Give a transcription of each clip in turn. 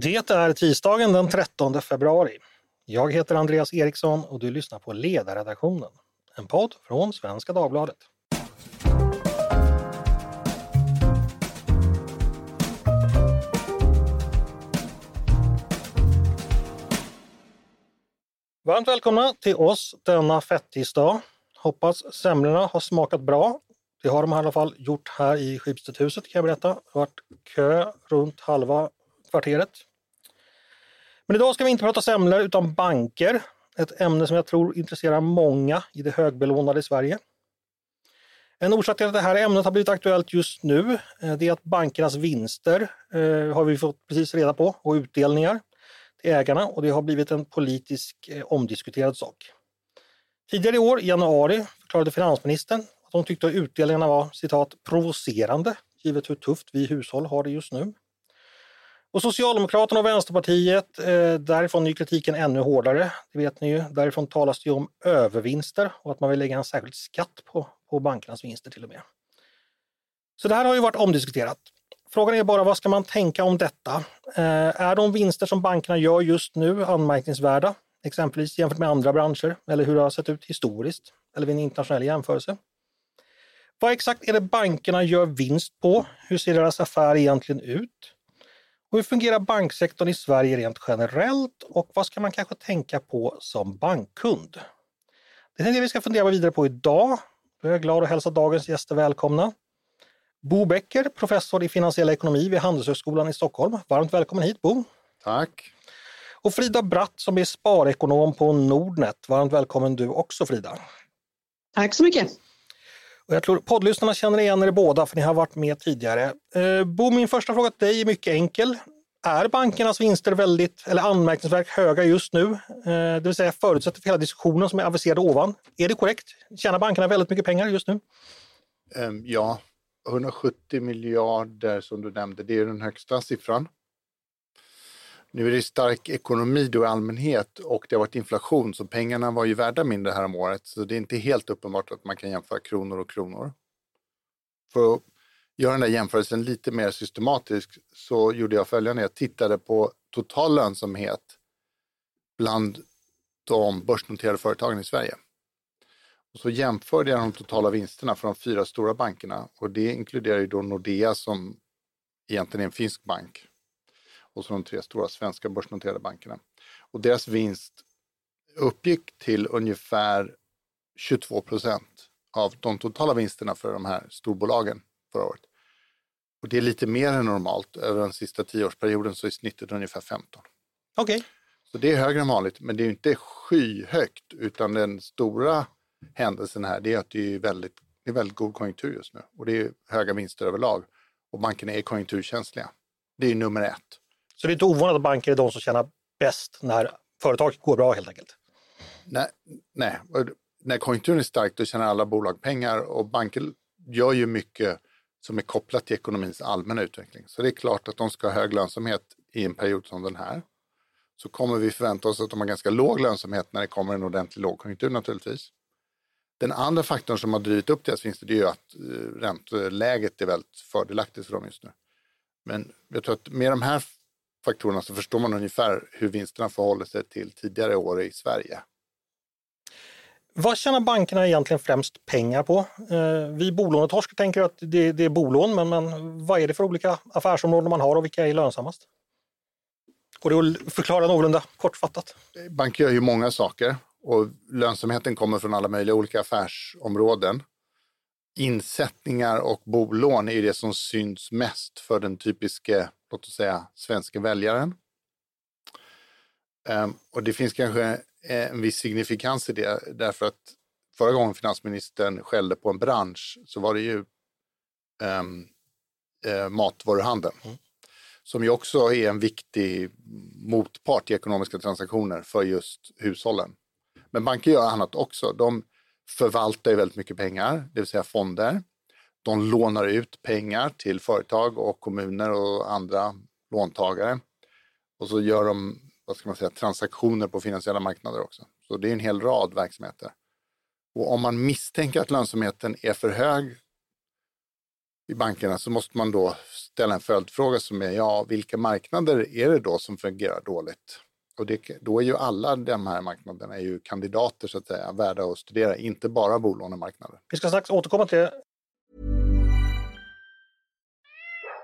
Det är tisdagen den 13 februari. Jag heter Andreas Eriksson och du lyssnar på Ledarredaktionen, en podd från Svenska Dagbladet. Varmt välkomna till oss denna fettisdag. Hoppas semlorna har smakat bra. Det har de i alla fall gjort här i Schibstedhuset kan jag berätta. Det har varit kö runt halva kvarteret. Men idag ska vi inte prata semlor utan banker. Ett ämne som jag tror intresserar många i det högbelånade Sverige. En orsak till att det här ämnet har blivit aktuellt just nu eh, det är att bankernas vinster eh, har vi fått precis reda på och utdelningar till ägarna och det har blivit en politisk eh, omdiskuterad sak. Tidigare i år, i januari, förklarade finansministern att hon tyckte att utdelningarna var citat provocerande givet hur tufft vi hushåll har det just nu. Och Socialdemokraterna och Vänsterpartiet, eh, därifrån är kritiken ännu hårdare. Det vet ni ju. Därifrån talas det om övervinster och att man vill lägga en särskild skatt på, på bankernas vinster till och med. Så det här har ju varit omdiskuterat. Frågan är bara vad ska man tänka om detta? Eh, är de vinster som bankerna gör just nu anmärkningsvärda? Exempelvis jämfört med andra branscher eller hur det har sett ut historiskt eller vid en internationell jämförelse. Vad exakt är det bankerna gör vinst på? Hur ser deras affär egentligen ut? Och hur fungerar banksektorn i Sverige rent generellt och vad ska man kanske tänka på som bankkund? Det är det vi ska fundera vidare på idag. Jag är glad att hälsa dagens gäster välkomna. Bo Becker, professor i finansiell ekonomi vid Handelshögskolan i Stockholm. Varmt välkommen hit Bo! Tack! Och Frida Bratt som är sparekonom på Nordnet. Varmt välkommen du också Frida! Tack så mycket! Och jag tror poddlyssnarna känner igen er båda för ni har varit med tidigare. Eh, Bo, min första fråga till dig är mycket enkel. Är bankernas vinster väldigt eller anmärkningsvärt höga just nu? Eh, det vill säga förutsätter för hela diskussionen som är aviserad ovan. Är det korrekt? Tjänar bankerna väldigt mycket pengar just nu? Ehm, ja, 170 miljarder som du nämnde, det är den högsta siffran. Nu är det stark ekonomi då i allmänhet och det har varit inflation så pengarna var ju värda mindre här om året så det är inte helt uppenbart att man kan jämföra kronor och kronor. För att göra den där jämförelsen lite mer systematisk så gjorde jag följande. Jag tittade på total lönsamhet bland de börsnoterade företagen i Sverige. Och så jämförde jag de totala vinsterna för de fyra stora bankerna och det inkluderar ju då Nordea som egentligen är en finsk bank och så de tre stora svenska börsnoterade bankerna. Och deras vinst uppgick till ungefär 22 procent av de totala vinsterna för de här storbolagen förra året. Och det är lite mer än normalt. Över den sista tioårsperioden så är snittet ungefär 15. Okej. Okay. Så det är högre än vanligt, men det är inte skyhögt, utan den stora händelsen här det är att det är väldigt, det är väldigt god konjunktur just nu och det är höga vinster överlag och bankerna är konjunkturkänsliga. Det är nummer ett. Så det är inte ovanligt att banker är de som tjänar bäst när företag går bra helt enkelt? Nej, nej. när konjunkturen är stark då tjänar alla bolag pengar och banker gör ju mycket som är kopplat till ekonomins allmänna utveckling. Så det är klart att de ska ha hög lönsamhet i en period som den här. Så kommer vi förvänta oss att de har ganska låg lönsamhet när det kommer en ordentlig lågkonjunktur naturligtvis. Den andra faktorn som har drivit upp deras vinster det är ju att eh, ränteläget är väldigt fördelaktigt för dem just nu. Men jag tror att med de här faktorerna så förstår man ungefär hur vinsterna förhåller sig till tidigare år i Sverige. Vad tjänar bankerna egentligen främst pengar på? Eh, vi bolånetorskar tänker att det, det är bolån, men, men vad är det för olika affärsområden man har och vilka är lönsammast? Går det att förklara någorlunda kortfattat? Banker gör ju många saker och lönsamheten kommer från alla möjliga olika affärsområden. Insättningar och bolån är det som syns mest för den typiska låt oss säga, svenska väljaren. Um, och det finns kanske en viss signifikans i det, därför att förra gången finansministern skällde på en bransch så var det ju um, uh, matvaruhandeln. Mm. Som ju också är en viktig motpart i ekonomiska transaktioner för just hushållen. Men banker gör annat också. De förvaltar ju väldigt mycket pengar, det vill säga fonder. De lånar ut pengar till företag och kommuner och andra låntagare. Och så gör de vad ska man säga, transaktioner på finansiella marknader också. Så det är en hel rad verksamheter. Och om man misstänker att lönsamheten är för hög i bankerna så måste man då ställa en följdfråga som är ja, vilka marknader är det då som fungerar dåligt? Och det, då är ju alla de här marknaderna är ju kandidater så att säga, värda att studera, inte bara bolånemarknaden. Vi ska strax återkomma till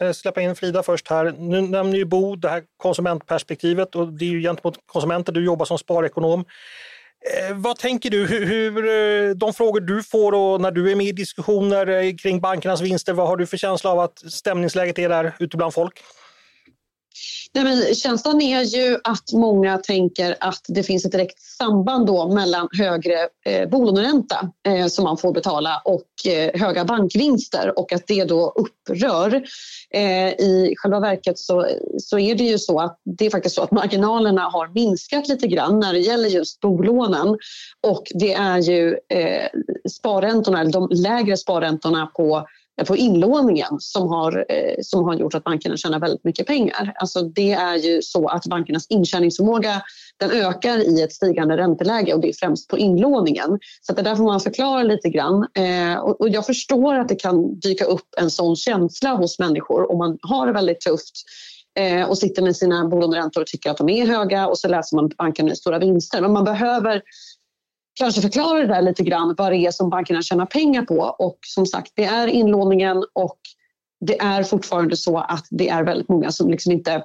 Eh, släppa in Frida först här. Nu nämner ju Bo det här konsumentperspektivet och det är ju gentemot konsumenter. Du jobbar som sparekonom. Eh, vad tänker du, hur, hur, eh, de frågor du får och när du är med i diskussioner kring bankernas vinster, vad har du för känsla av att stämningsläget är där ute bland folk? Nej, men känslan är ju att många tänker att det finns ett direkt samband då mellan högre eh, bolåneränta eh, som man får betala och eh, höga bankvinster och att det då upprör. Eh, I själva verket så, så är det ju så att det är faktiskt så att marginalerna har minskat lite grann när det gäller just bolånen och det är ju eh, sparräntorna, eller de lägre sparräntorna på Eh, på inlåningen som har, eh, som har gjort att bankerna tjänar väldigt mycket pengar. Alltså det är ju så att bankernas intjäningsförmåga den ökar i ett stigande ränteläge och det är främst på inlåningen. Så det där får man förklara lite grann. Eh, och, jag förstår att det kan dyka upp en sån känsla hos människor om man har det väldigt tufft och sitter med sina bolåneräntor och tycker att de är höga och så läser man banken stora vinster. Men man behöver kanske förklara det där lite grann, vad det är som bankerna tjänar pengar på. Och som sagt, det är inlåningen och det är fortfarande så att det är väldigt många som liksom inte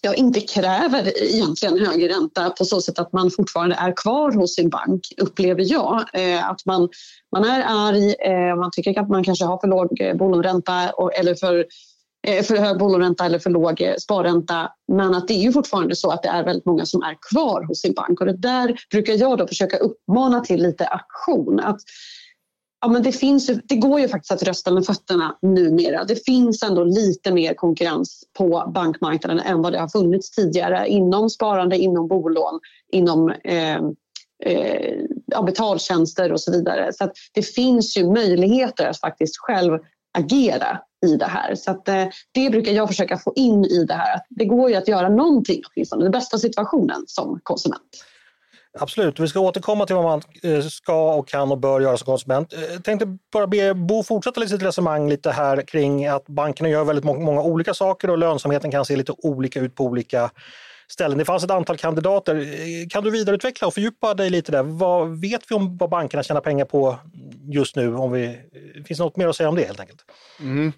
jag inte kräver egentligen högre ränta på så sätt att man fortfarande är kvar hos sin bank, upplever jag. Eh, att man, man är arg, eh, man tycker att man kanske har för låg eh, bolåneränta eller för Eh, för hög bolåneränta eller för låg eh, sparränta. Men att det är ju fortfarande så att det är väldigt många som är kvar hos sin bank. Och det där brukar jag då försöka uppmana till lite aktion. Att, ja, men det, finns, det går ju faktiskt att rösta med fötterna numera. Det finns ändå lite mer konkurrens på bankmarknaden än vad det har funnits tidigare inom sparande, inom bolån, inom eh, eh, betaltjänster och så vidare. Så det finns ju möjligheter att faktiskt själv agera i det här. Så att, eh, det brukar jag försöka få in i det här. Det går ju att göra någonting åtminstone, den bästa situationen som konsument. Absolut, vi ska återkomma till vad man eh, ska och kan och bör göra som konsument. Eh, jag tänkte bara be Bo fortsätta sitt resonemang lite här kring att bankerna gör väldigt många olika saker och lönsamheten kan se lite olika ut på olika ställen. Det fanns ett antal kandidater. Kan du vidareutveckla och fördjupa dig lite där? Vad vet vi om vad bankerna tjänar pengar på just nu? Om vi, finns det något mer att säga om det helt enkelt? Mm.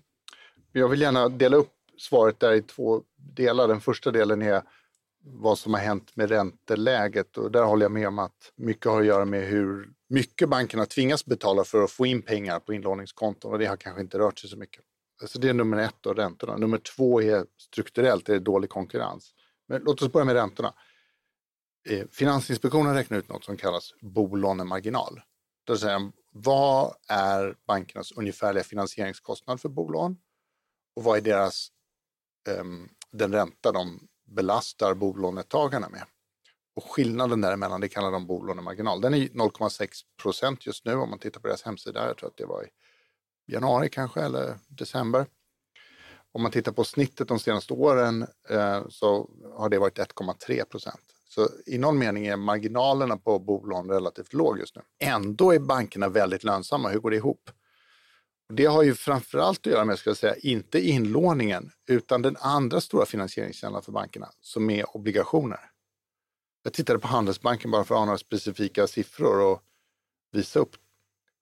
Jag vill gärna dela upp svaret där i två delar. Den första delen är vad som har hänt med ränteläget och där håller jag med om att mycket har att göra med hur mycket bankerna tvingas betala för att få in pengar på inlåningskonton och det har kanske inte rört sig så mycket. Så det är nummer ett, då, räntorna. Nummer två är strukturellt, är det dålig konkurrens. Men låt oss börja med räntorna. Eh, Finansinspektionen räknar ut något som kallas bolånemarginal. Det vill säga, vad är bankernas ungefärliga finansieringskostnad för bolån? Och vad är deras, um, den ränta de belastar bolånetagarna med? Och skillnaden däremellan, det kallar de bolånemarginal. Den är 0,6 procent just nu om man tittar på deras hemsida. Jag tror att det var i januari kanske eller december. Om man tittar på snittet de senaste åren eh, så har det varit 1,3 procent. Så i någon mening är marginalerna på bolån relativt låg just nu. Ändå är bankerna väldigt lönsamma. Hur går det ihop? Det har ju framförallt att göra med, ska jag säga, inte inlåningen, utan den andra stora finansieringskällan för bankerna, som är obligationer. Jag tittade på Handelsbanken bara för att ha några specifika siffror och visa upp.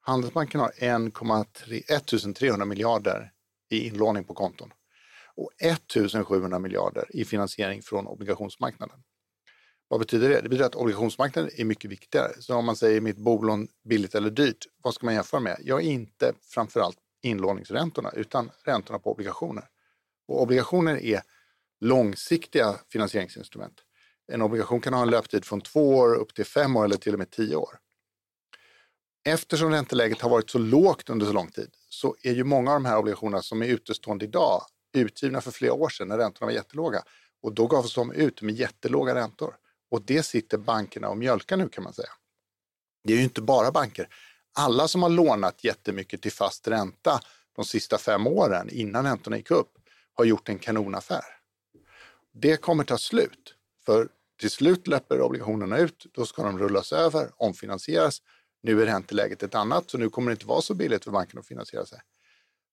Handelsbanken har 1 300 miljarder i inlåning på konton och 1 700 miljarder i finansiering från obligationsmarknaden. Vad betyder det? Det betyder att obligationsmarknaden är mycket viktigare. Så om man säger mitt bolån billigt eller dyrt, vad ska man jämföra med? Ja, inte framförallt inlåningsräntorna utan räntorna på obligationer. Och obligationer är långsiktiga finansieringsinstrument. En obligation kan ha en löptid från två år upp till fem år eller till och med tio år. eftersom ränteläget har varit så lågt under så lång tid så är ju många av de här obligationerna som är utestående idag utgivna för flera år sedan när räntorna var jättelåga. Och då gavs de ut med jättelåga räntor. Och det sitter bankerna och mjölkar nu kan man säga. Det är ju inte bara banker. Alla som har lånat jättemycket till fast ränta de sista fem åren innan räntorna gick upp har gjort en kanonaffär. Det kommer ta slut. För till slut löper obligationerna ut, då ska de rullas över, omfinansieras. Nu är ränteläget ett annat, så nu kommer det inte vara så billigt för banken att finansiera sig.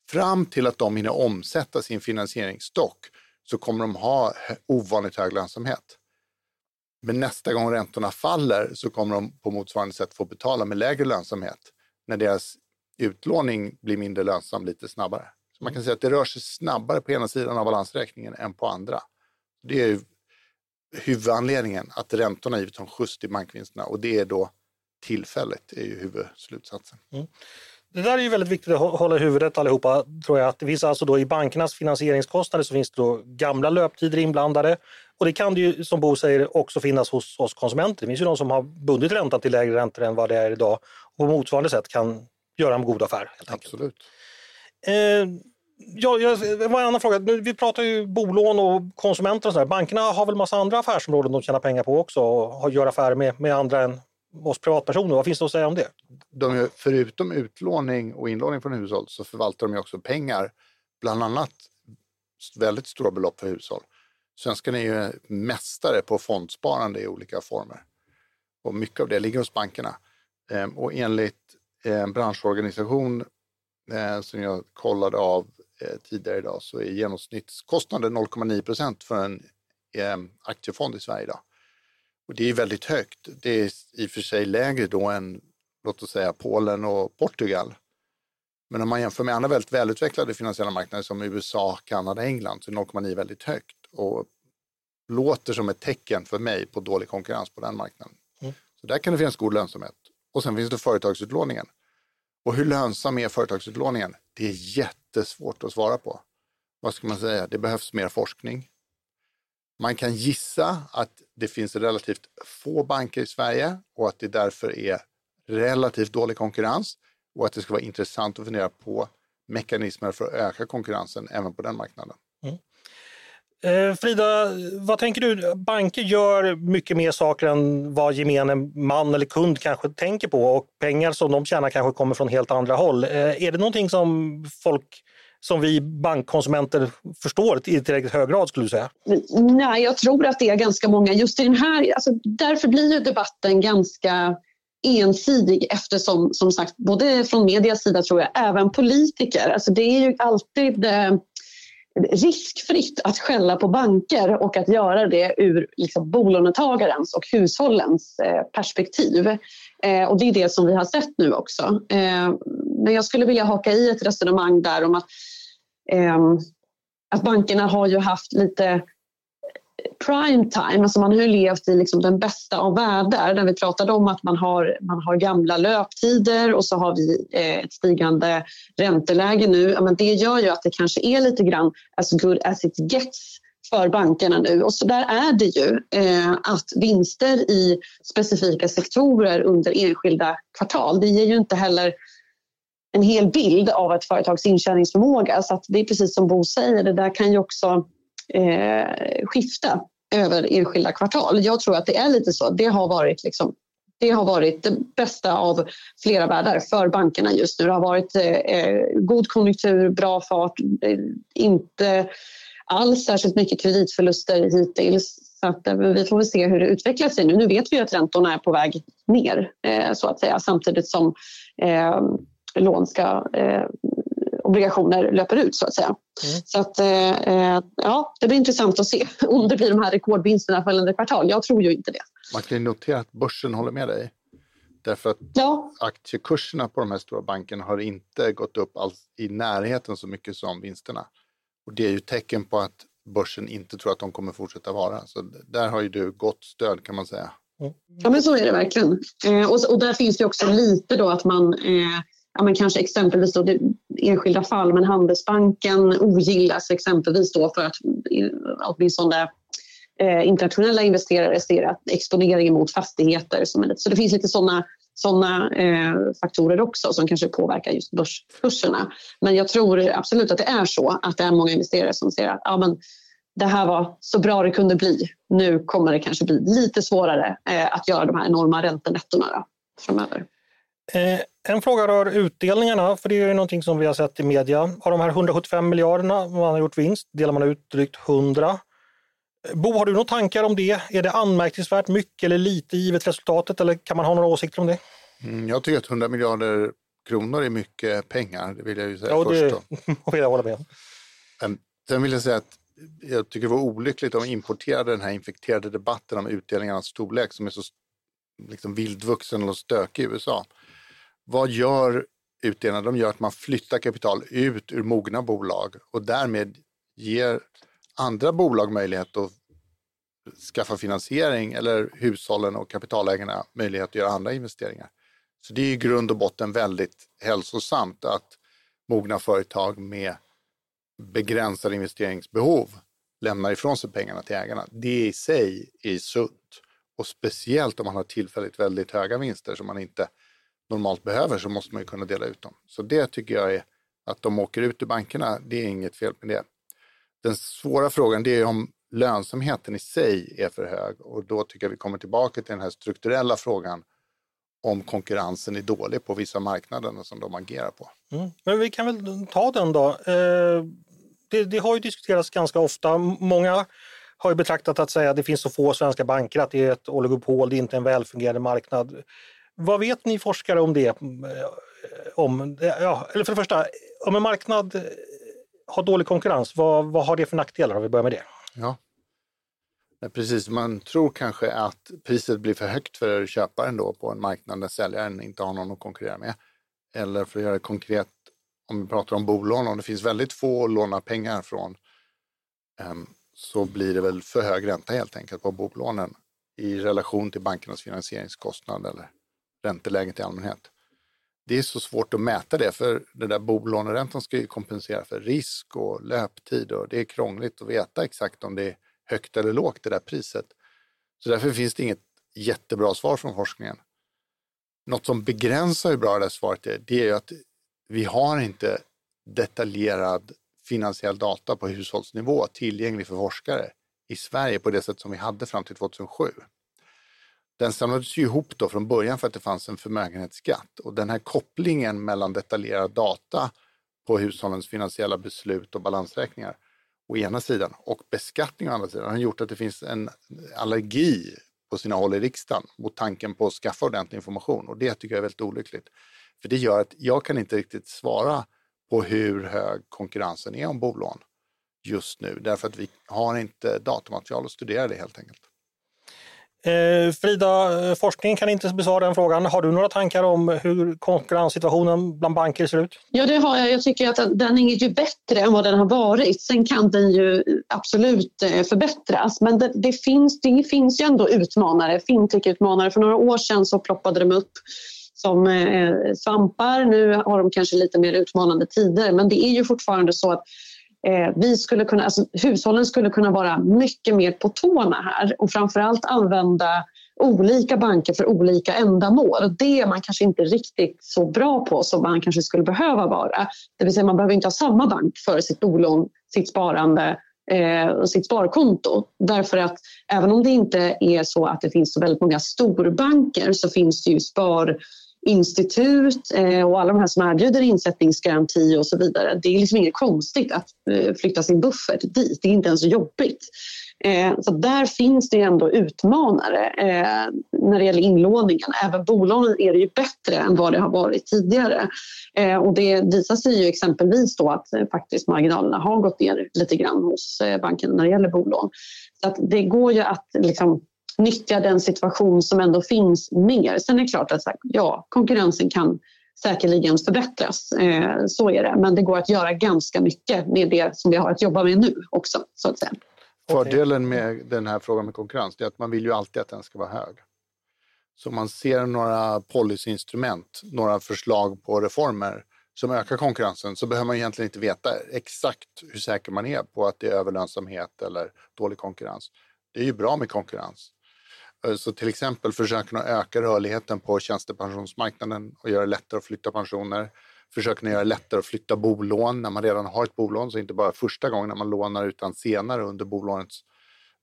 Fram till att de hinner omsätta sin finansieringsstock så kommer de ha ovanligt hög lönsamhet. Men nästa gång räntorna faller så kommer de på motsvarande sätt få betala med lägre lönsamhet när deras utlåning blir mindre lönsam lite snabbare. Så man kan säga att det rör sig snabbare på ena sidan av balansräkningen än på andra. Det är huvudanledningen att räntorna givit en skjuts till bankvinsterna och det är då tillfälligt, är ju huvudslutsatsen. Mm. Det där är ju väldigt viktigt att hålla i huvudet allihopa, tror jag. Att det finns alltså då i bankernas finansieringskostnader så finns det då gamla löptider inblandade. Och det kan det ju, som Bo säger, också finnas hos oss konsumenter. Det finns ju de som har bundit räntan till lägre räntor än vad det är idag och på motsvarande sätt kan göra en god affär. Absolut. Eh, ja, det var en annan fråga. Vi pratar ju bolån och konsumenter och sådär. Bankerna har väl massa andra affärsområden de tjänar pengar på också och gör affärer med, med andra än oss privatpersoner. Vad finns det att säga om det? De, förutom utlåning och inlåning från hushåll så förvaltar de också pengar, bland annat väldigt stora belopp för hushåll. Svenskarna är ju mästare på fondsparande i olika former. Och mycket av det ligger hos bankerna. Ehm, och enligt en branschorganisation eh, som jag kollade av eh, tidigare idag så är genomsnittskostnaden 0,9 procent för en ehm, aktiefond i Sverige idag. Och det är väldigt högt. Det är i och för sig lägre då än låt oss säga Polen och Portugal. Men om man jämför med andra väldigt välutvecklade finansiella marknader som USA, Kanada, England så är 0,9 väldigt högt och låter som ett tecken för mig på dålig konkurrens på den marknaden. Mm. Så där kan det finnas god lönsamhet. Och sen finns det företagsutlåningen. Och hur lönsam är företagsutlåningen? Det är jättesvårt att svara på. Vad ska man säga? Det behövs mer forskning. Man kan gissa att det finns relativt få banker i Sverige och att det därför är relativt dålig konkurrens och att det ska vara intressant att fundera på mekanismer för att öka konkurrensen även på den marknaden. Mm. Eh, Frida, vad tänker du? Banker gör mycket mer saker än vad gemene man eller kund kanske tänker på och pengar som de tjänar kanske kommer från helt andra håll. Eh, är det någonting som folk som vi bankkonsumenter förstår i tillräckligt hög grad skulle du säga? Nej, jag tror att det är ganska många. Just i den här, alltså, därför blir ju debatten ganska ensidig eftersom som sagt både från medias sida tror jag, även politiker, alltså det är ju alltid eh, riskfritt att skälla på banker och att göra det ur liksom, bolånetagarens och hushållens eh, perspektiv. Eh, och det är det som vi har sett nu också. Eh, men jag skulle vilja haka i ett resonemang där om att, Ehm, att bankerna har ju haft lite prime time, alltså man har ju levt i liksom den bästa av världar. När vi pratade om att man har, man har gamla löptider och så har vi eh, ett stigande ränteläge nu. Ja, men det gör ju att det kanske är lite grann as good as it gets för bankerna nu. Och så där är det ju eh, att vinster i specifika sektorer under enskilda kvartal, det ger ju inte heller en hel bild av ett företags intjäningsförmåga. Så det är precis som Bo säger, det där kan ju också eh, skifta över enskilda kvartal. Jag tror att det är lite så. Det har varit liksom det har varit det bästa av flera världar för bankerna just nu. Det har varit eh, eh god konjunktur, bra fart, eh, inte alls särskilt mycket kreditförluster hittills. Så att, eh, vi får väl se hur det utvecklar sig nu. Nu vet vi att räntorna är på väg ner eh, så att säga samtidigt som eh, lån ska eh, obligationer löper ut så att säga. Mm. Så att, eh, ja, det blir intressant att se om det blir de här rekordvinsterna följande kvartal. Jag tror ju inte det. Man kan ju notera att börsen håller med dig. Därför att ja. aktiekurserna på de här stora bankerna har inte gått upp alls i närheten så mycket som vinsterna. Och det är ju tecken på att börsen inte tror att de kommer fortsätta vara. Så där har ju du gott stöd kan man säga. Mm. Ja men så är det verkligen. Eh, och, och där finns det också lite då att man eh, ja, men kanske exempelvis då det, enskilda fall, men Handelsbanken ogillas exempelvis då för att eh, åtminstone eh, internationella investerare ser att exponeringen mot fastigheter som är lite, så det finns lite sådana såna, eh, faktorer också som kanske påverkar just börskurserna. Men jag tror absolut att det är så att det är många investerare som ser att ja, men det här var så bra det kunde bli. Nu kommer det kanske bli lite svårare eh, att göra de här enorma räntenettona framöver. Eh, en fråga rör utdelningarna, för det är ju någonting som vi har sett i media. Av de här 175 miljarderna man har gjort vinst delar man ut drygt 100. Bo, har du några tankar om det? Är det anmärkningsvärt mycket eller lite givet resultatet eller kan man ha några åsikter om det? Mm, jag tycker att 100 miljarder kronor är mycket pengar, det vill jag ju säga ja, först. Det vill jag hålla med om. Sen vill jag säga att jag tycker det var olyckligt om vi importerade den här infekterade debatten om utdelningarnas storlek som är så liksom vildvuxen och stökig i USA. Vad gör utdelningarna? De gör att man flyttar kapital ut ur mogna bolag och därmed ger andra bolag möjlighet att skaffa finansiering eller hushållen och kapitalägarna möjlighet att göra andra investeringar. Så det är i grund och botten väldigt hälsosamt att mogna företag med begränsade investeringsbehov lämnar ifrån sig pengarna till ägarna. Det i sig är sunt. Och speciellt om man har tillfälligt väldigt höga vinster som man inte normalt behöver så måste man ju kunna dela ut dem. Så det tycker jag är att de åker ut ur bankerna, det är inget fel med det. Den svåra frågan det är om lönsamheten i sig är för hög och då tycker jag vi kommer tillbaka till den här strukturella frågan om konkurrensen är dålig på vissa marknader som de agerar på. Mm. Men vi kan väl ta den då. Eh, det, det, har ju diskuterats ganska ofta. Många har ju betraktat att säga att det finns så få svenska banker att det är ett oligopol, det är inte en välfungerande marknad. Vad vet ni forskare om det? Mm, eh, om, eh, ja, eller för det första, om en marknad eh, har dålig konkurrens, vad, vad har det för nackdelar? Om vi börjar med det. Ja, Precis, man tror kanske att priset blir för högt för köparen då på en marknad där säljaren inte har någon att konkurrera med. Eller för att göra det konkret, om vi pratar om bolån, om det finns väldigt få att låna pengar från ehm, så blir det väl för hög ränta helt enkelt på bolånen i relation till bankernas finansieringskostnad eller ränteläget i allmänhet. Det är så svårt att mäta det för den där bolåneräntan ska ju kompensera för risk och löptid och det är krångligt att veta exakt om det är högt eller lågt det där priset. Så därför finns det inget jättebra svar från forskningen. Något som begränsar hur bra det här svaret är, det är ju att vi har inte detaljerad finansiell data på hushållsnivå tillgänglig för forskare i Sverige på det sätt som vi hade fram till 2007. Den samlades ju ihop då från början för att det fanns en förmögenhetsskatt och den här kopplingen mellan detaljerad data på hushållens finansiella beslut och balansräkningar å ena sidan och beskattning å andra sidan har gjort att det finns en allergi på sina håll i riksdagen mot tanken på att skaffa ordentlig information och det tycker jag är väldigt olyckligt. För det gör att jag kan inte riktigt svara på hur hög konkurrensen är om bolån just nu därför att vi har inte datamaterial att studera det helt enkelt. Eh, Frida, eh, forskningen kan inte besvara den frågan. Har du några tankar om hur konkurrenssituationen bland banker ser ut? Ja, det har jag. Jag tycker att den är ju bättre än vad den har varit. Sen kan den ju absolut eh, förbättras. Men det, det finns, det finns ju ändå utmanare, fintech-utmanare. För några år sedan så ploppade de upp som svampar. Nu har de kanske lite mer utmanande tider. Men det är ju fortfarande så att Eh, vi skulle kunna, alltså, hushållen skulle kunna vara mycket mer på tårna här och framförallt använda olika banker för olika ändamål. Det är man kanske inte riktigt så bra på som man kanske skulle behöva vara. Det vill säga man behöver inte ha samma bank för sitt bolån, sitt sparande eh, sitt sparkonto. Därför att även om det inte är så att det finns så väldigt många storbanker så finns det ju spar institut eh, och alla de här som erbjuder insättningsgaranti och så vidare. Det är liksom inget konstigt att eh, flytta sin buffert dit. Det är inte ens jobbigt. Eh, så där finns det ändå utmanare eh, när det gäller inlåningen. Även bolånen är det ju bättre än vad det har varit tidigare. Eh, och det visar sig ju exempelvis då att eh, faktiskt marginalerna har gått ner lite grann hos banken när det gäller bolån. Så att det går ju att liksom nyttja den situation som ändå finns mer. Sen är det klart att ja, konkurrensen kan säkerligen förbättras. Eh, så är det. Men det går att göra ganska mycket med det som vi har att jobba med nu också. Så att säga. Fördelen med den här frågan med konkurrens är att man vill ju alltid att den ska vara hög. Så man ser några policyinstrument, några förslag på reformer som ökar konkurrensen så behöver man egentligen inte veta exakt hur säker man är på att det är överlönsamhet eller dålig konkurrens. Det är ju bra med konkurrens. Eh, så till exempel försöker att öka rörligheten på tjänstepensionsmarknaden och göra det lättare att flytta pensioner. Försöker göra det lättare att flytta bolån när man redan har ett bolån, så inte bara första gången när man lånar utan senare under bolånets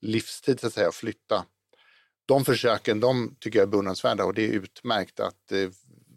livstid så att säga, flytta. De försöken, de tycker jag är beundransvärda och det är utmärkt att det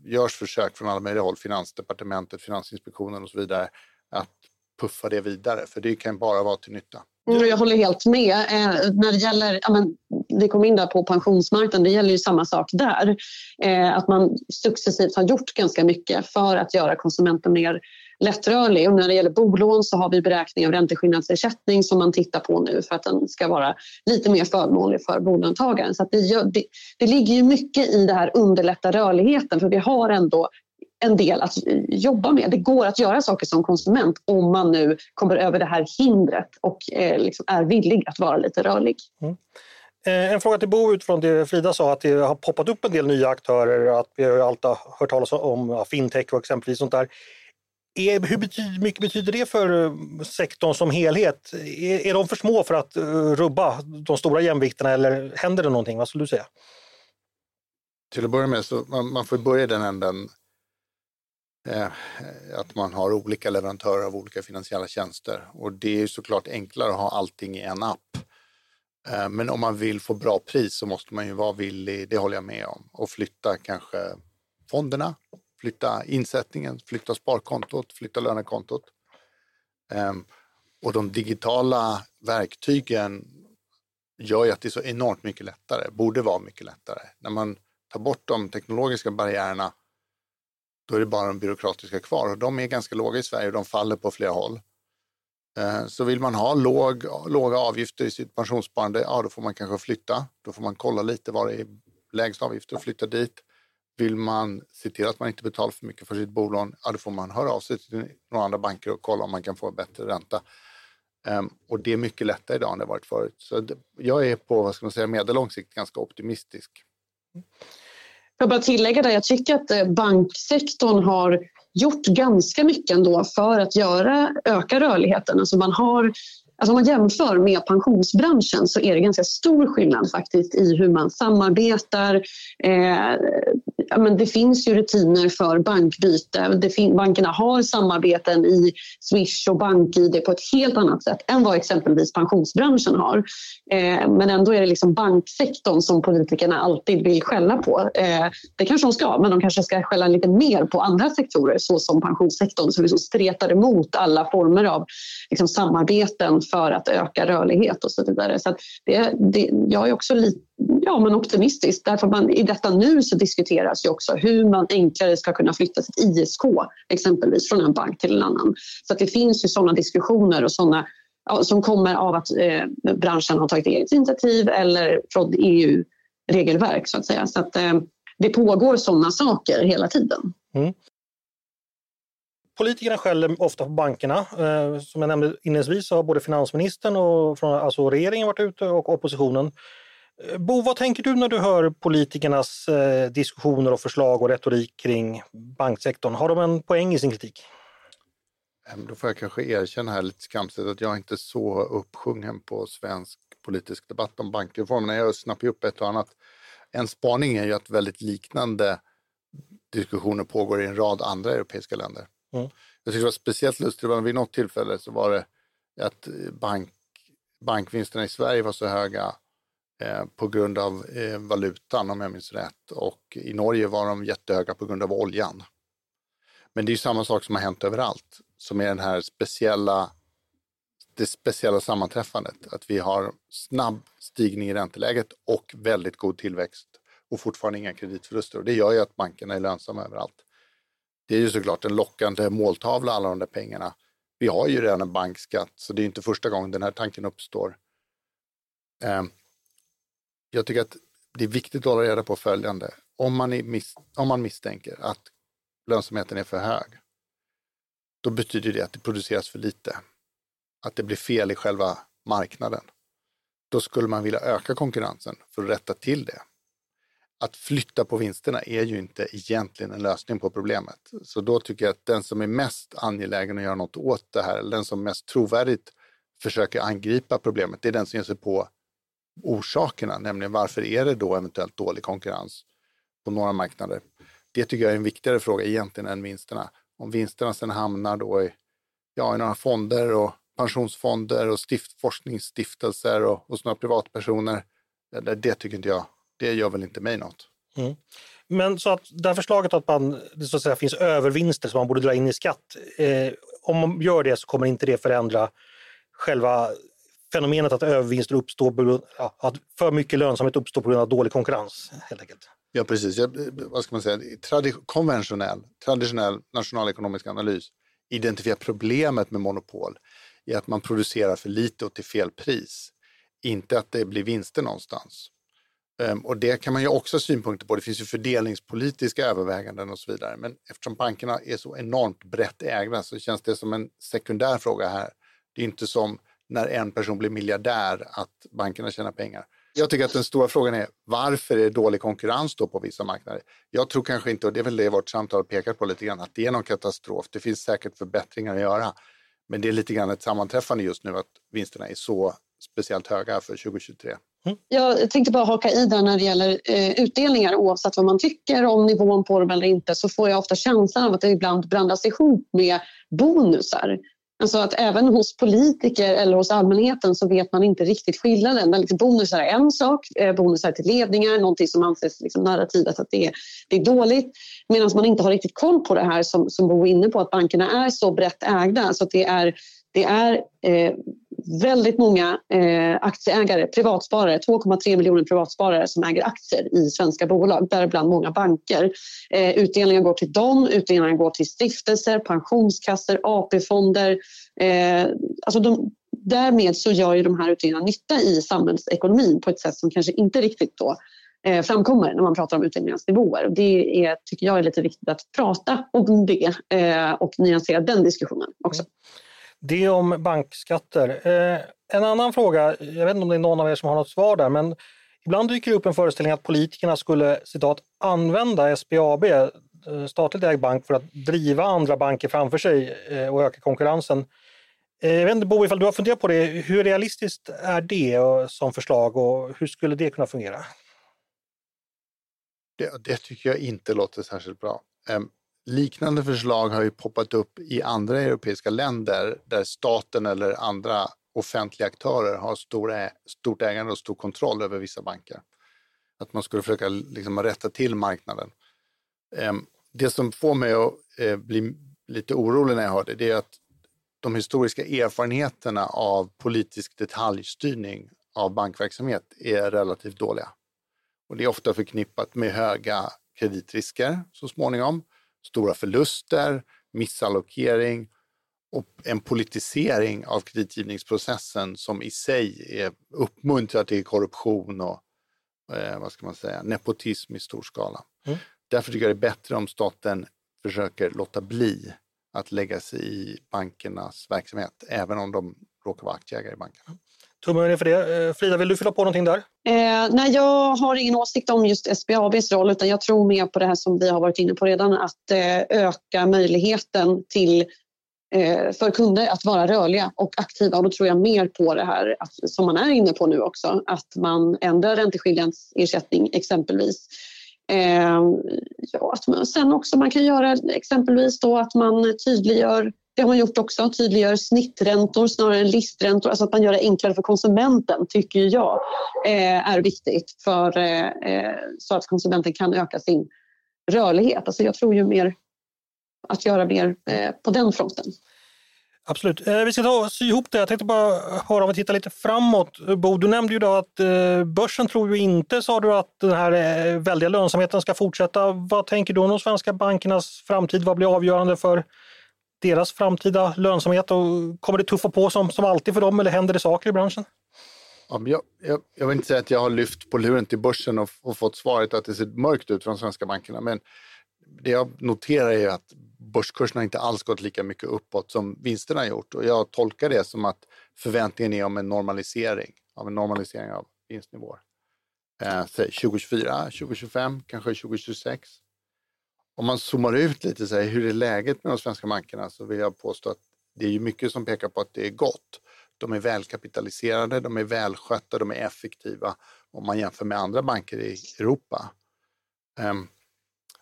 görs försök från alla möjliga håll, Finansdepartementet, Finansinspektionen och så vidare, att puffa det vidare, för det kan bara vara till nytta. Mm, jag håller helt med. Eh, när det gäller, ja, men, vi kom in där på pensionsmarknaden, det gäller ju samma sak där. Eh, att man successivt har gjort ganska mycket för att göra konsumenten mer lättrörlig. Och när det gäller bolån så har vi beräkning av ränteskillnadsersättning som man tittar på nu för att den ska vara lite mer förmånlig för bolåntagaren. Så det, gör, det, det ligger ju mycket i det här underlätta rörligheten för vi har ändå en del att jobba med. Det går att göra saker som konsument om man nu kommer över det här hindret och eh, liksom är villig att vara lite rörlig. Mm. Eh, en fråga till Bo utifrån det Frida sa att det har poppat upp en del nya aktörer, att vi har alltid hört talas om ja, fintech och exempelvis sånt där. Är, hur betyder, mycket betyder det för eh, sektorn som helhet? Är, är de för små för att uh, rubba de stora jämvikterna eller händer det någonting? Vad skulle du säga? Till att börja med så man, man får börja i den änden Eh, att man har olika leverantörer av olika finansiella tjänster och det är såklart enklare att ha allting i en app. Eh, men om man vill få bra pris så måste man ju vara villig, det håller jag med om, och flytta kanske fonderna flytta insättningen, flytta sparkontot, flytta lönekontot. Ehm, och de digitala verktygen gör ju att det är så enormt mycket lättare, borde vara mycket lättare. När man tar bort de teknologiska barriärerna, då är det bara de byråkratiska kvar. Och de är ganska låga i Sverige och de faller på flera håll. Eh, så vill man ha låg, låga avgifter i sitt pensionssparande, ja då får man kanske flytta. Då får man kolla lite var det är lägst avgifter och flytta dit. Vill man se till att man inte betalar för mycket för sitt bolån, ja, då får man höra av sig till några andra banker och kolla om man kan få en bättre ränta. Ehm, och det är mycket lättare idag än det varit förut. Så jag är på vad ska man säga, medellång sikt ganska optimistisk. Mm. Jag bara tillägga där, jag tycker att eh, banksektorn har gjort ganska mycket ändå för att göra, öka rörligheten. Alltså man har Alltså om man jämför med pensionsbranschen så är det ganska stor skillnad faktiskt i hur man samarbetar. Eh, ja, men det finns ju rutiner för bankbyte. Det bankerna har samarbeten i Swish och BankID på ett helt annat sätt än vad exempelvis pensionsbranschen har. Eh, men ändå är det liksom banksektorn som politikerna alltid vill skälla på. Eh, det kanske de ska, men de kanske ska skälla lite mer på andra sektorer såsom pensionssektorn som liksom stretar emot alla former av liksom, samarbeten för att öka rörlighet och så vidare. Så det, det, jag är också lite ja, men optimistisk därför man i detta nu så diskuteras ju också hur man enklare ska kunna flytta sitt ISK exempelvis från en bank till en annan. Så att det finns ju sådana diskussioner och sådana ja, som kommer av att eh, branschen har tagit eget initiativ eller från EU-regelverk så att säga. Så att, eh, det pågår sådana saker hela tiden. Mm. Politikerna skäller ofta på bankerna. Eh, som jag nämnde inledningsvis så har både finansministern och från, alltså regeringen varit ute och oppositionen. Eh, Bo, vad tänker du när du hör politikernas eh, diskussioner och förslag och retorik kring banksektorn? Har de en poäng i sin kritik? Då får jag kanske erkänna här lite skamset att jag inte är så uppsjungen på svensk politisk debatt om bankreformerna. Jag snappar upp ett och annat. En spaning är ju att väldigt liknande diskussioner pågår i en rad andra europeiska länder. Mm. Jag tycker det var speciellt lustigt, vid något tillfälle så var det att bank, bankvinsterna i Sverige var så höga eh, Eh, på grund av eh, valutan om jag minns rätt och i Norge var de jättehöga på grund av oljan. Men det är samma sak som har hänt överallt, som är den här speciella, det speciella sammanträffandet, att vi har snabb stigning i ränteläget och väldigt god tillväxt och fortfarande inga kreditförluster. Och det gör ju att bankerna är lönsamma överallt det är ju såklart en lockande måltavla, alla de där pengarna. Vi har ju redan en bankskatt, så det är inte första gången den här tanken uppstår. Ehm, jag tycker att det är viktigt att hålla reda på följande. Om man, mis om man misstänker att lönsamheten är för hög, då betyder det att det produceras för lite. Att det blir fel i själva marknaden. Då skulle man vilja öka konkurrensen för att rätta till det att flytta på vinsterna är ju inte egentligen en lösning på problemet. Så då tycker jag att den som är mest angelägen att göra något åt det här, eller den som mest trovärdigt försöker angripa problemet, det är den som ger sig på orsakerna, nämligen varför är det då eventuellt dålig konkurrens på några marknader? Det tycker jag är en viktigare fråga egentligen än vinsterna. Om vinsterna sen hamnar då i, ja, i några fonder och pensionsfonder och stift, forskningsstiftelser och hos några privatpersoner, det, det tycker inte jag, det gör väl inte mig något. Mm. Men så att det här förslaget att man, det så att säga, finns övervinster som man borde dra in i skatt, eh, om man gör det så kommer inte det förändra själva fenomenet att övervinster uppstår, ja, att för mycket lönsamhet uppstår på grund av dålig konkurrens helt enkelt. Ja, precis. Jag, vad ska man säga? Tradi konventionell, traditionell nationalekonomisk analys identifierar problemet med monopol i att man producerar för lite och till fel pris. Inte att det blir vinster någonstans. Um, och det kan man ju också ha synpunkter på. Det finns ju fördelningspolitiska överväganden och så vidare. Men eftersom bankerna är så enormt brett ägda så känns det som en sekundär fråga här. Det är inte som när en person blir miljardär att bankerna tjänar pengar. Jag tycker att den stora frågan är varför är det dålig konkurrens då på vissa marknader? Jag tror kanske inte, och det är väl det vårt samtal pekar på lite grann, att det är någon katastrof. Det finns säkert förbättringar att göra. Men det är lite grann ett sammanträffande just nu att vinsterna är så speciellt höga för 2023. Mm. Jag tänkte bara haka i där när det gäller eh, utdelningar oavsett vad man tycker om nivån på dem eller inte så får jag ofta känslan av att det ibland blandas ihop med bonusar. Alltså att även hos politiker eller hos allmänheten så vet man inte riktigt skillnaden. Liksom bonusar är en sak, eh, bonusar till ledningar, någonting som anses liksom narrativet att det är, det är dåligt. Medan man inte har riktigt koll på det här som, som Bo är inne på, att bankerna är så brett ägda så att det är, det är eh, väldigt många eh, aktieägare, privatsparare, 2,3 miljoner privatsparare som äger aktier i svenska bolag, däribland många banker. Eh, utdelningar går till dem, utdelningar går till stiftelser, pensionskassor, AP-fonder. Eh, alltså de, därmed så gör ju de här utdelningarna nytta i samhällsekonomin på ett sätt som kanske inte riktigt då eh, framkommer när man pratar om utdelningarnas nivåer. Det är, tycker jag är lite viktigt att prata om det eh, och nyansera den diskussionen också. Mm. Det om bankskatter. Eh, en annan fråga, jag vet inte om det är någon av er som har något svar där, men ibland dyker det upp en föreställning att politikerna skulle citat, använda SBAB, eh, statligt ägd bank, för att driva andra banker framför sig eh, och öka konkurrensen. Jag vet inte Bo, ifall du har funderat på det, hur realistiskt är det som förslag och hur skulle det kunna fungera? Det, det tycker jag inte låter särskilt bra. Ehm, Liknande förslag har ju poppat upp i andra europeiska länder där staten eller andra offentliga aktörer har stora, stort ägande och stor kontroll över vissa banker. Att man skulle försöka liksom rätta till marknaden. Ehm, det som får mig att eh, bli lite orolig när jag hör det, det är att de historiska erfarenheterna av politisk detaljstyrning av bankverksamhet är relativt dåliga. Och det är ofta förknippat med höga kreditrisker så småningom stora förluster, missallokering och en politisering av kreditgivningsprocessen som i sig är uppmuntrar till korruption och eh, vad ska man säga, nepotism i stor skala. Mm. Därför tycker jag det är bättre om staten försöker låta bli att lägga sig i bankernas verksamhet, även om de råkar vara aktieägare i bankerna. Tummen för det. Eh, Frida, vill du fylla på någonting där? Eh, nej, jag har ingen åsikt om just SBABs roll utan jag tror mer på det här som vi har varit inne på redan att eh, öka möjligheten till eh, för kunder att vara rörliga och aktiva och då tror jag mer på det här att, som man är inne på nu också att man ändrar ränteskillnadsersättning exempelvis. Eh, ja, att man, sen också man kan göra exempelvis då att man tydliggör det har man gjort också, tydliggör snitträntor snarare än listräntor. Alltså att man gör det enklare för konsumenten tycker jag eh, är viktigt för, eh, eh, så att konsumenten kan öka sin rörlighet. Alltså jag tror ju mer att göra mer på den fronten. Absolut. Vi ska ta sy ihop det. Jag tänkte bara höra om vi tittar lite framåt. Bo, du nämnde ju då att börsen tror ju inte, sa du, att den här väldiga lönsamheten ska fortsätta. Vad tänker du om de svenska bankernas framtid? Vad blir avgörande för deras framtida lönsamhet? Och kommer det tuffa på som, som alltid för dem eller händer det saker i branschen? Ja, jag, jag, jag, vill inte säga att jag har lyft på luren till börsen och, och, fått svaret att det ser mörkt ut för de svenska bankerna. Men det jag noterar är att börskurserna inte alls gått lika mycket uppåt som vinsterna har gjort. Och jag tolkar det som att förväntningen är om en normalisering, av en normalisering av vinstnivåer. Eh, 2024, 2025, kanske 2026 om man zoomar ut lite, så här, hur är läget med de svenska bankerna, så vill jag påstå att det är ju mycket som pekar på att det är gott. de är välkapitaliserade, de är välskötta, de är effektiva om man jämför med andra banker i Europa. Ehm,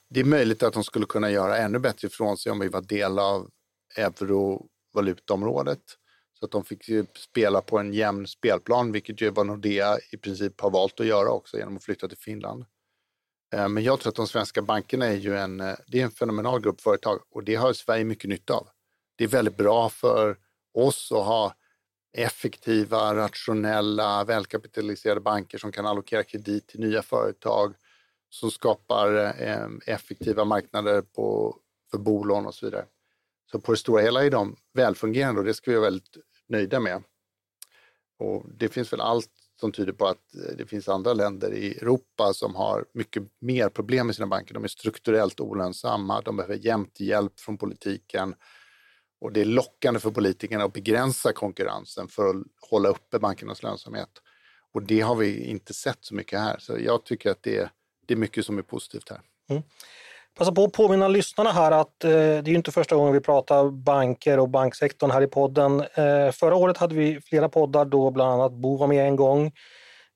det är möjligt att de skulle kunna göra ännu bättre ifrån sig om vi var del av eurovalutaområdet. Så att de fick spela på en jämn spelplan, vilket ju vad Nordea i princip har valt att göra också genom att flytta till Finland. Eh, men jag tror att de svenska bankerna är ju en, eh, det är en fenomenal grupp företag och det har Sverige mycket nytta av. Det är väldigt bra för oss att ha effektiva, rationella, välkapitaliserade banker som kan allokera kredit till nya företag, som skapar eh, effektiva marknader på, för bolån och så vidare. Så på det stora hela är de välfungerande och det ska vi vara väldigt nöjda med. Och det finns väl allt som tyder på att eh, det finns andra länder i Europa som har mycket mer problem med sina banker. De är strukturellt olönsamma, de behöver jämt hjälp från politiken och det är lockande för politikerna att begränsa konkurrensen för att hålla uppe bankernas lönsamhet. Och det har vi inte sett så mycket här, så jag tycker att det är, det är mycket som är positivt här. Mm. Passa på att påminna lyssnarna här att eh, det är inte första gången vi pratar banker och banksektorn här i podden. Eh, förra året hade vi flera poddar då bland annat Bo var med en gång.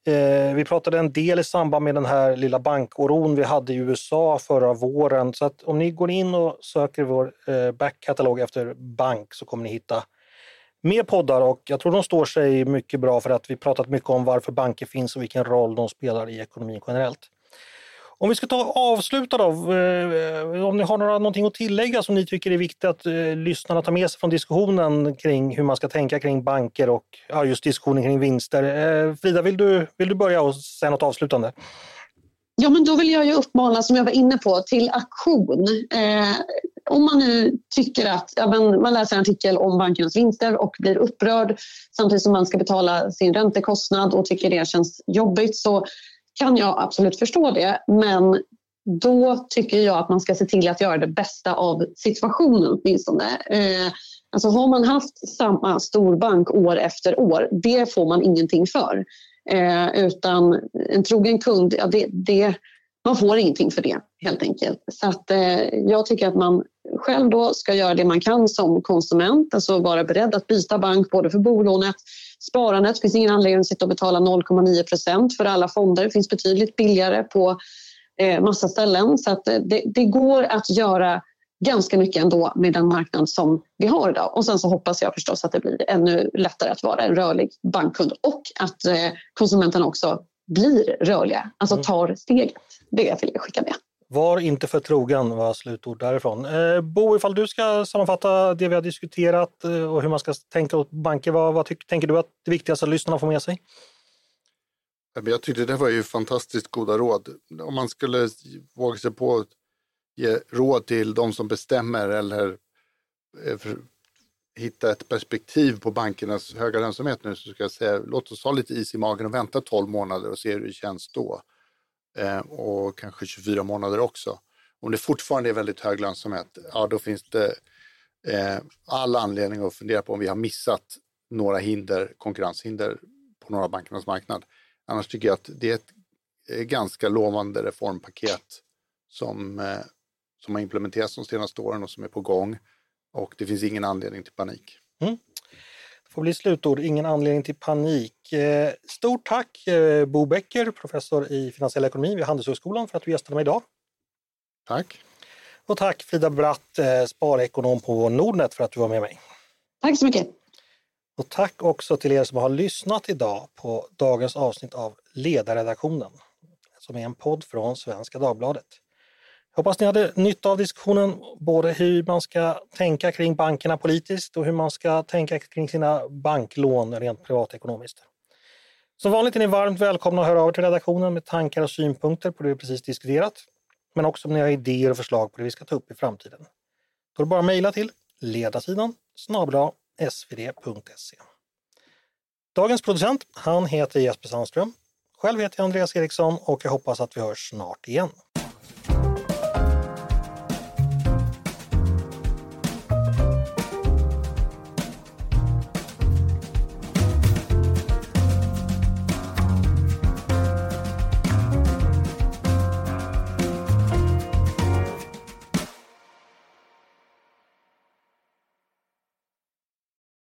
Eh, vi pratade en del i samband med den här lilla bankoron vi hade i USA förra våren. Så att om ni går in och söker vår eh, backkatalog efter bank så kommer ni hitta mer poddar och jag tror de står sig mycket bra för att vi pratat mycket om varför banker finns och vilken roll de spelar i ekonomin generellt. Om vi ska ta avsluta då, eh, om ni har några, någonting att tillägga som ni tycker är viktigt att eh, lyssnarna tar med sig från diskussionen kring hur man ska tänka kring banker och ja, just diskussionen kring vinster. Eh, Frida, vill du, vill du börja och säga något avslutande? Ja, men då vill jag ju uppmana, som jag var inne på, till aktion. Eh, om man nu tycker att ja, men man läser en artikel om bankernas vinster och blir upprörd samtidigt som man ska betala sin räntekostnad och tycker det känns jobbigt så kan jag absolut förstå det. Men då tycker jag att man ska se till att göra det bästa av situationen åtminstone. Eh, alltså har man haft samma storbank år efter år, det får man ingenting för. Eh, utan en trogen kund, ja, det, det, man får ingenting för det helt enkelt. Så att, eh, jag tycker att man själv då ska göra det man kan som konsument, alltså vara beredd att byta bank både för bolånet, sparandet. Det finns ingen anledning att sitta och betala 0,9 procent för alla fonder. Det finns betydligt billigare på eh, massa ställen. Så att eh, det, det går att göra ganska mycket ändå med den marknad som vi har idag. Och sen så hoppas jag förstås att det blir ännu lättare att vara en rörlig bankkund och att eh, konsumenterna också blir rörliga, alltså tar steget. Det vill jag skicka med. Var inte för trogen var slutord därifrån. Eh, Bo, ifall du ska sammanfatta det vi har diskuterat eh, och hur man ska tänka åt banker, vad, vad tyck, tänker du att det viktigaste att lyssnarna får med sig? Jag tyckte det var ju fantastiskt goda råd. Om man skulle våga sig på att ge råd till de som bestämmer eller eh, hitta ett perspektiv på bankernas höga lönsamhet nu så ska jag säga låt oss ha lite is i magen och vänta 12 månader och se hur det känns då. Eh, och kanske 24 månader också. Om det fortfarande är väldigt hög lönsamhet, ja då finns det eh, all anledning att fundera på om vi har missat några hinder, konkurrenshinder på några bankernas marknad. Annars tycker jag att det är ett eh, ganska lovande reformpaket som, eh, som har implementerats de senaste åren och som är på gång. Och det finns ingen anledning till panik. Mm får bli slutord. Ingen anledning till panik. Eh, stort tack eh, Bo Becker, professor i finansiell ekonomi vid Handelshögskolan för att du gästade mig idag. Tack. Och tack Frida Bratt, eh, sparekonom på Nordnet för att du var med mig. Tack så mycket. Och tack också till er som har lyssnat idag på dagens avsnitt av Ledarredaktionen som är en podd från Svenska Dagbladet. Hoppas ni hade nytta av diskussionen, både hur man ska tänka kring bankerna politiskt och hur man ska tänka kring sina banklån rent privatekonomiskt. Som vanligt är ni varmt välkomna att höra av er till redaktionen med tankar och synpunkter på det vi precis diskuterat, men också om ni har idéer och förslag på det vi ska ta upp i framtiden. Då är det bara att mejla till ledarsidan snabla svd.se. Dagens producent, han heter Jesper Sandström. Själv heter jag Andreas Eriksson och jag hoppas att vi hörs snart igen.